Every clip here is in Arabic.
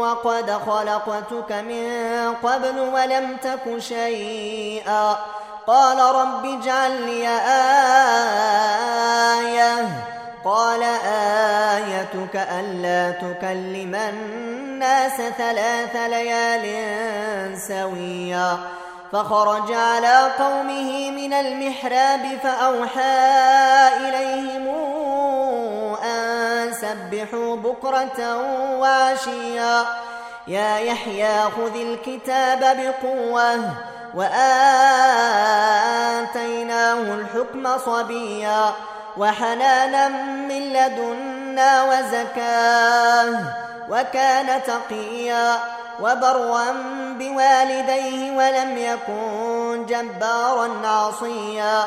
وقد خلقتك من قبل ولم تك شيئا. قال رب اجعل لي آية. قال آيتك ألا تكلم الناس ثلاث ليال سويا. فخرج على قومه من المحراب فأوحى إليهم أن سبحوا بكرة وعشيا. يا يحيى خذ الكتاب بقوة وآتيناه الحكم صبيا. وحنانا من لدنا وزكاة وكان تقيا. وبرا بوالديه ولم يكن جبارا عصيا.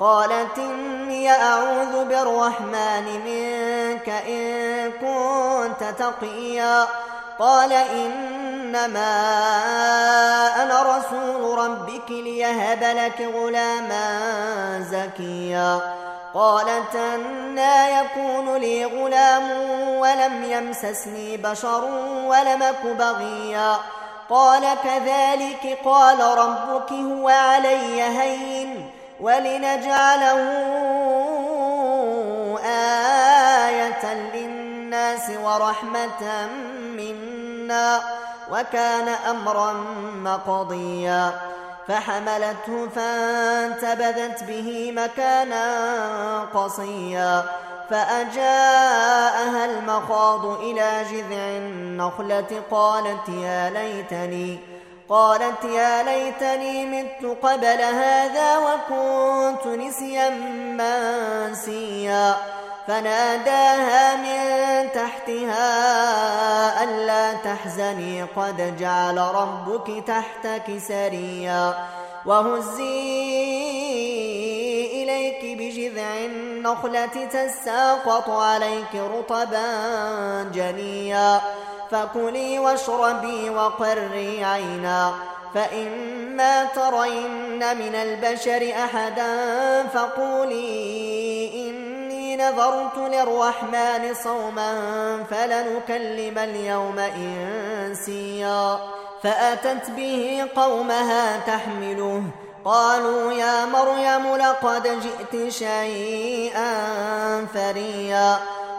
قالت إني أعوذ بالرحمن منك إن كنت تقيا. قال إنما أنا رسول ربك ليهب لك غلاما زكيا. قالت أنا يكون لي غلام ولم يمسسني بشر ولمك بغيا. قال كذلك قال ربك هو علي هين. ولنجعله آية للناس ورحمة منا وكان أمرا مقضيا فحملته فانتبذت به مكانا قصيا فأجاءها المخاض إلى جذع النخلة قالت يا ليتني قالت يا ليتني مت قبل هذا وكنت نسيا منسيا. فناداها من تحتها ألا تحزني قد جعل ربك تحتك سريا. وهزي إليك بجذع النخلة تساقط عليك رطبا جنيا. فكلي واشربي وقري عينا فإما ترين من البشر أحدا فقولي إني نذرت للرحمن صوما فلنكلم اليوم إنسيا فأتت به قومها تحمله قالوا يا مريم لقد جئت شيئا فريا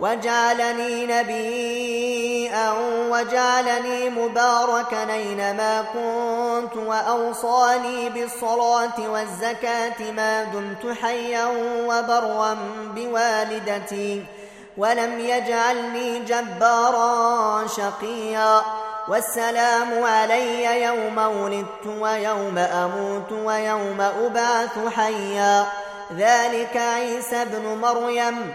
وجعلني نبيا وجعلني مباركا أينما كنت وأوصاني بالصلاة والزكاة ما دمت حيا وبرا بوالدتي ولم يجعلني جبارا شقيا والسلام علي يوم ولدت ويوم أموت ويوم أبعث حيا ذلك عيسى ابن مريم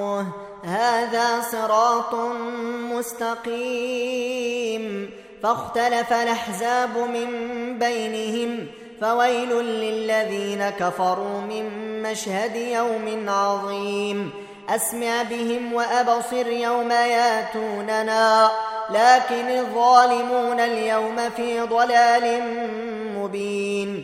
هذا صراط مستقيم فاختلف الأحزاب من بينهم فويل للذين كفروا من مشهد يوم عظيم أسمع بهم وأبصر يوم ياتوننا لكن الظالمون اليوم في ضلال مبين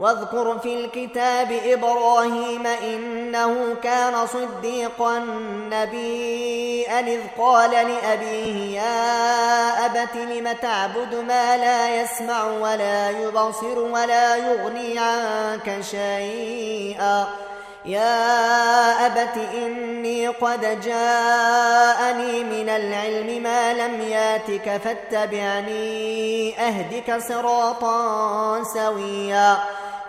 واذكر في الكتاب إبراهيم إنه كان صديقا نبيا إذ قال لأبيه يا أبت لم تعبد ما لا يسمع ولا يبصر ولا يغني عنك شيئا يا أبت إني قد جاءني من العلم ما لم ياتك فاتبعني أهدك صراطا سويا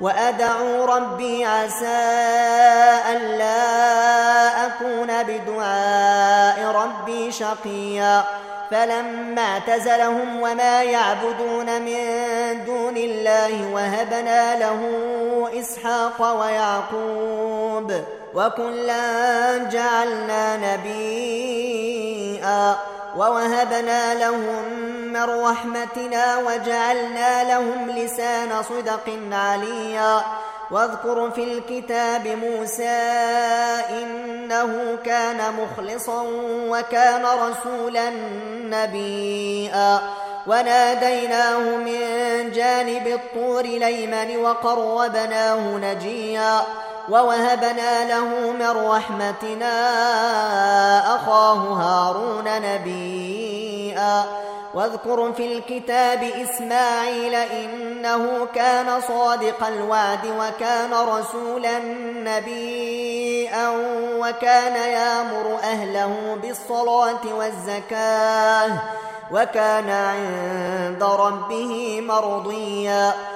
وأدعو ربي عسى ألا أكون بدعاء ربي شقيا فلما اعتزلهم وما يعبدون من دون الله وهبنا له إسحاق ويعقوب وكلا جعلنا نبيئا ووهبنا لهم من رحمتنا وجعلنا لهم لسان صدق عليا. واذكر في الكتاب موسى إنه كان مخلصا وكان رسولا نبيئا وناديناه من جانب الطور ليمن وقربناه نجيا. ووهبنا له من رحمتنا أخاه هارون نبيئا واذكر في الكتاب إسماعيل إنه كان صادق الوعد وكان رسولا نبيا وكان يامر أهله بالصلاة والزكاة وكان عند ربه مرضيا.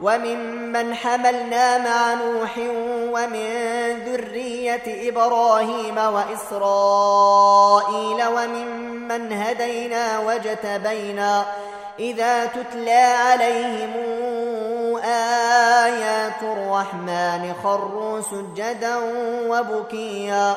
وممن حملنا مع نوح ومن ذرية إبراهيم وإسرائيل وممن هدينا واجتبينا إذا تتلى عليهم آيات الرحمن خروا سجدا وبكيا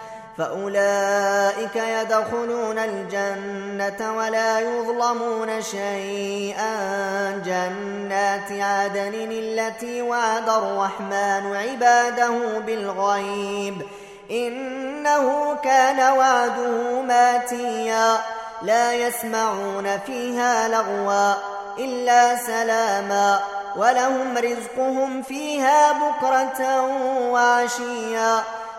فأولئك يدخلون الجنة ولا يظلمون شيئا. جنات عدن التي وعد الرحمن عباده بالغيب. إنه كان وعده ماتيا. لا يسمعون فيها لغوا إلا سلاما. ولهم رزقهم فيها بكرة وعشيا.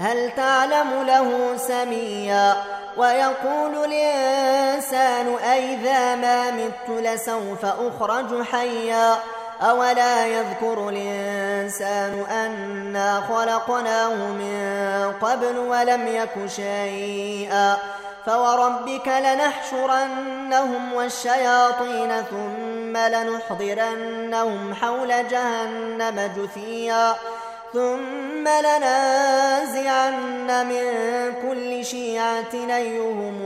هل تعلم له سميا ويقول الإنسان أئذا ما مت لسوف أخرج حيا أولا يذكر الإنسان أنا خلقناه من قبل ولم يك شيئا فوربك لنحشرنهم والشياطين ثم لنحضرنهم حول جهنم جثيا ثم لنازعن من كل شيعة أيهم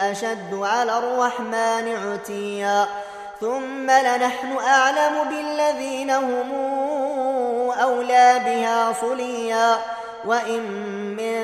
أشد على الرحمن عتيا. ثم لنحن أعلم بالذين هم أولى بها صليا. وإن منكم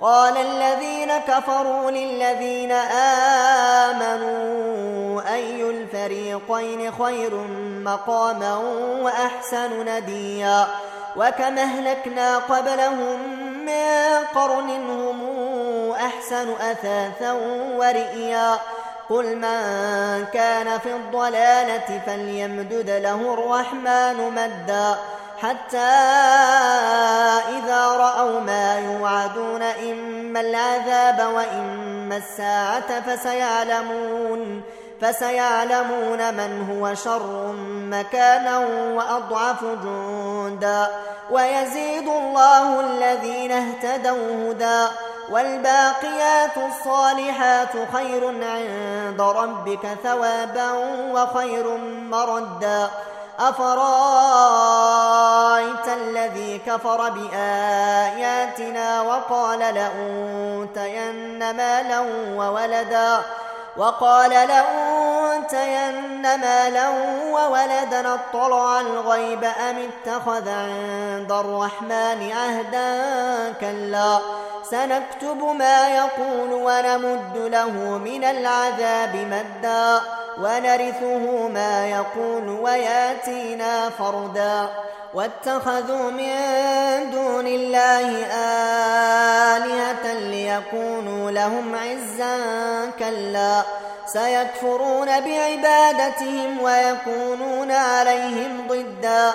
قال الذين كفروا للذين آمنوا أي الفريقين خير مقاما وأحسن نديا؟ وكم أهلكنا قبلهم من قرن هم أحسن أثاثا ورئيا؟ قل من كان في الضلالة فليمدد له الرحمن مدا حتى العذاب وإما الساعة فسيعلمون فسيعلمون من هو شر مكانا وأضعف جندا. ويزيد الله الذين اهتدوا هدى والباقيات الصالحات خير عند ربك ثوابا وخير مردا. أفرأيت الذي كفر بآياتنا وقال لأوتين مالا وولدا؟ وقال لأوتين مالا وولدا؟ اطلع الغيب أم اتخذ عند الرحمن عهدا؟ كلا. سنكتب ما يقول ونمد له من العذاب مدا ونرثه ما يقول وياتينا فردا واتخذوا من دون الله آلهة ليكونوا لهم عزا كلا سيكفرون بعبادتهم ويكونون عليهم ضدا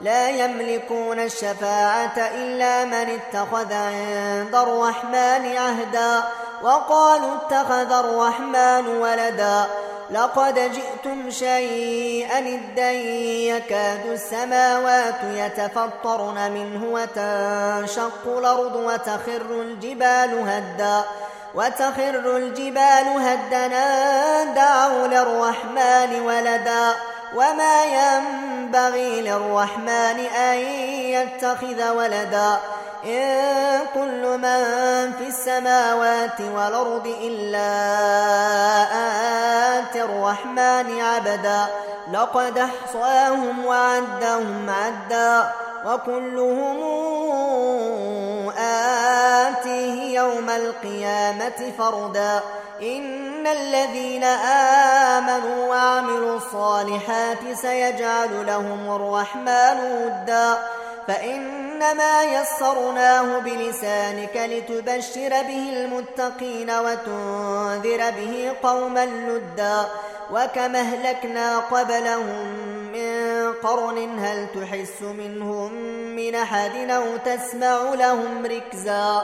لا يملكون الشفاعة إلا من اتخذ عند الرحمن عهدا وقالوا اتخذ الرحمن ولدا لقد جئتم شيئا إدا يكاد السماوات يتفطرن منه وتنشق الأرض وتخر الجبال هدا وتخر الجبال هدنا دعوا للرحمن ولدا وما ينبغي للرحمن أن يتخذ ولدا إن كل من في السماوات والأرض إلا آت الرحمن عبدا لقد احصاهم وعدهم عدا وكلهم آتيه يوم القيامة فردا إن الذين آمنوا وعملوا الصالحات سيجعل لهم الرحمن ودا. فإنما يسرناه بلسانك لتبشر به المتقين وتنذر به قوما لدا. وكما أهلكنا قبلهم من قرن هل تحس منهم من أحد أو تسمع لهم ركزا.